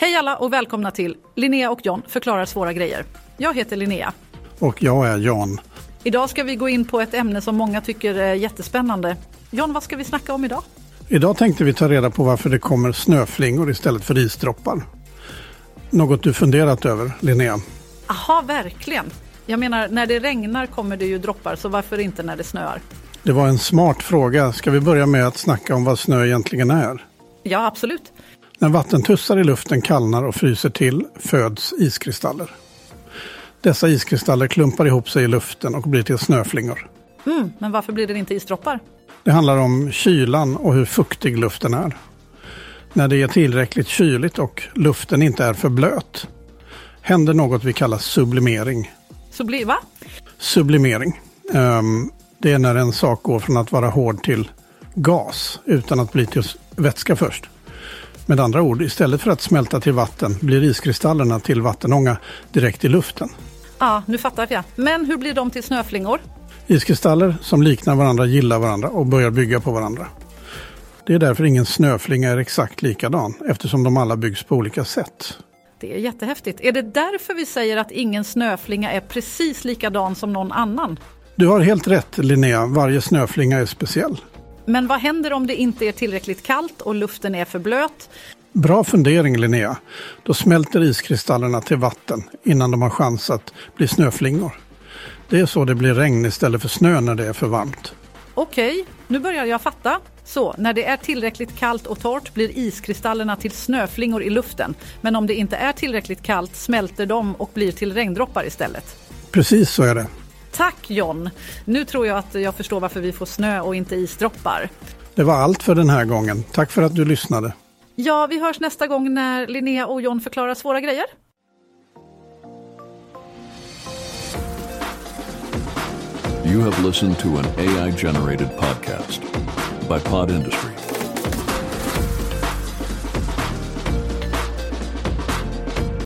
Hej alla och välkomna till Linnea och John förklarar svåra grejer. Jag heter Linnea. Och jag är John. Idag ska vi gå in på ett ämne som många tycker är jättespännande. John, vad ska vi snacka om idag? Idag tänkte vi ta reda på varför det kommer snöflingor istället för isdroppar. Något du funderat över, Linnea? Aha, verkligen. Jag menar, när det regnar kommer det ju droppar, så varför inte när det snöar? Det var en smart fråga. Ska vi börja med att snacka om vad snö egentligen är? Ja, absolut. När vattentussar i luften kallnar och fryser till föds iskristaller. Dessa iskristaller klumpar ihop sig i luften och blir till snöflingor. Mm, men varför blir det inte isdroppar? Det handlar om kylan och hur fuktig luften är. När det är tillräckligt kyligt och luften inte är för blöt händer något vi kallar sublimering. Subli va? Sublimering. Um, det är när en sak går från att vara hård till gas utan att bli till vätska först. Med andra ord, istället för att smälta till vatten blir iskristallerna till vattenånga direkt i luften. Ja, nu fattar jag. Men hur blir de till snöflingor? Iskristaller som liknar varandra gillar varandra och börjar bygga på varandra. Det är därför ingen snöflinga är exakt likadan eftersom de alla byggs på olika sätt. Det är jättehäftigt. Är det därför vi säger att ingen snöflinga är precis likadan som någon annan? Du har helt rätt Linnea, varje snöflinga är speciell. Men vad händer om det inte är tillräckligt kallt och luften är för blöt? Bra fundering Linnea. Då smälter iskristallerna till vatten innan de har chans att bli snöflingor. Det är så det blir regn istället för snö när det är för varmt. Okej, nu börjar jag fatta. Så, när det är tillräckligt kallt och torrt blir iskristallerna till snöflingor i luften. Men om det inte är tillräckligt kallt smälter de och blir till regndroppar istället. Precis så är det. John! Nu tror jag att jag förstår varför vi får snö och inte isdroppar. Det var allt för den här gången. Tack för att du lyssnade. Ja, vi hörs nästa gång när Linnea och John förklarar svåra grejer. You have listened to an AI generated podcast by Pod Industries.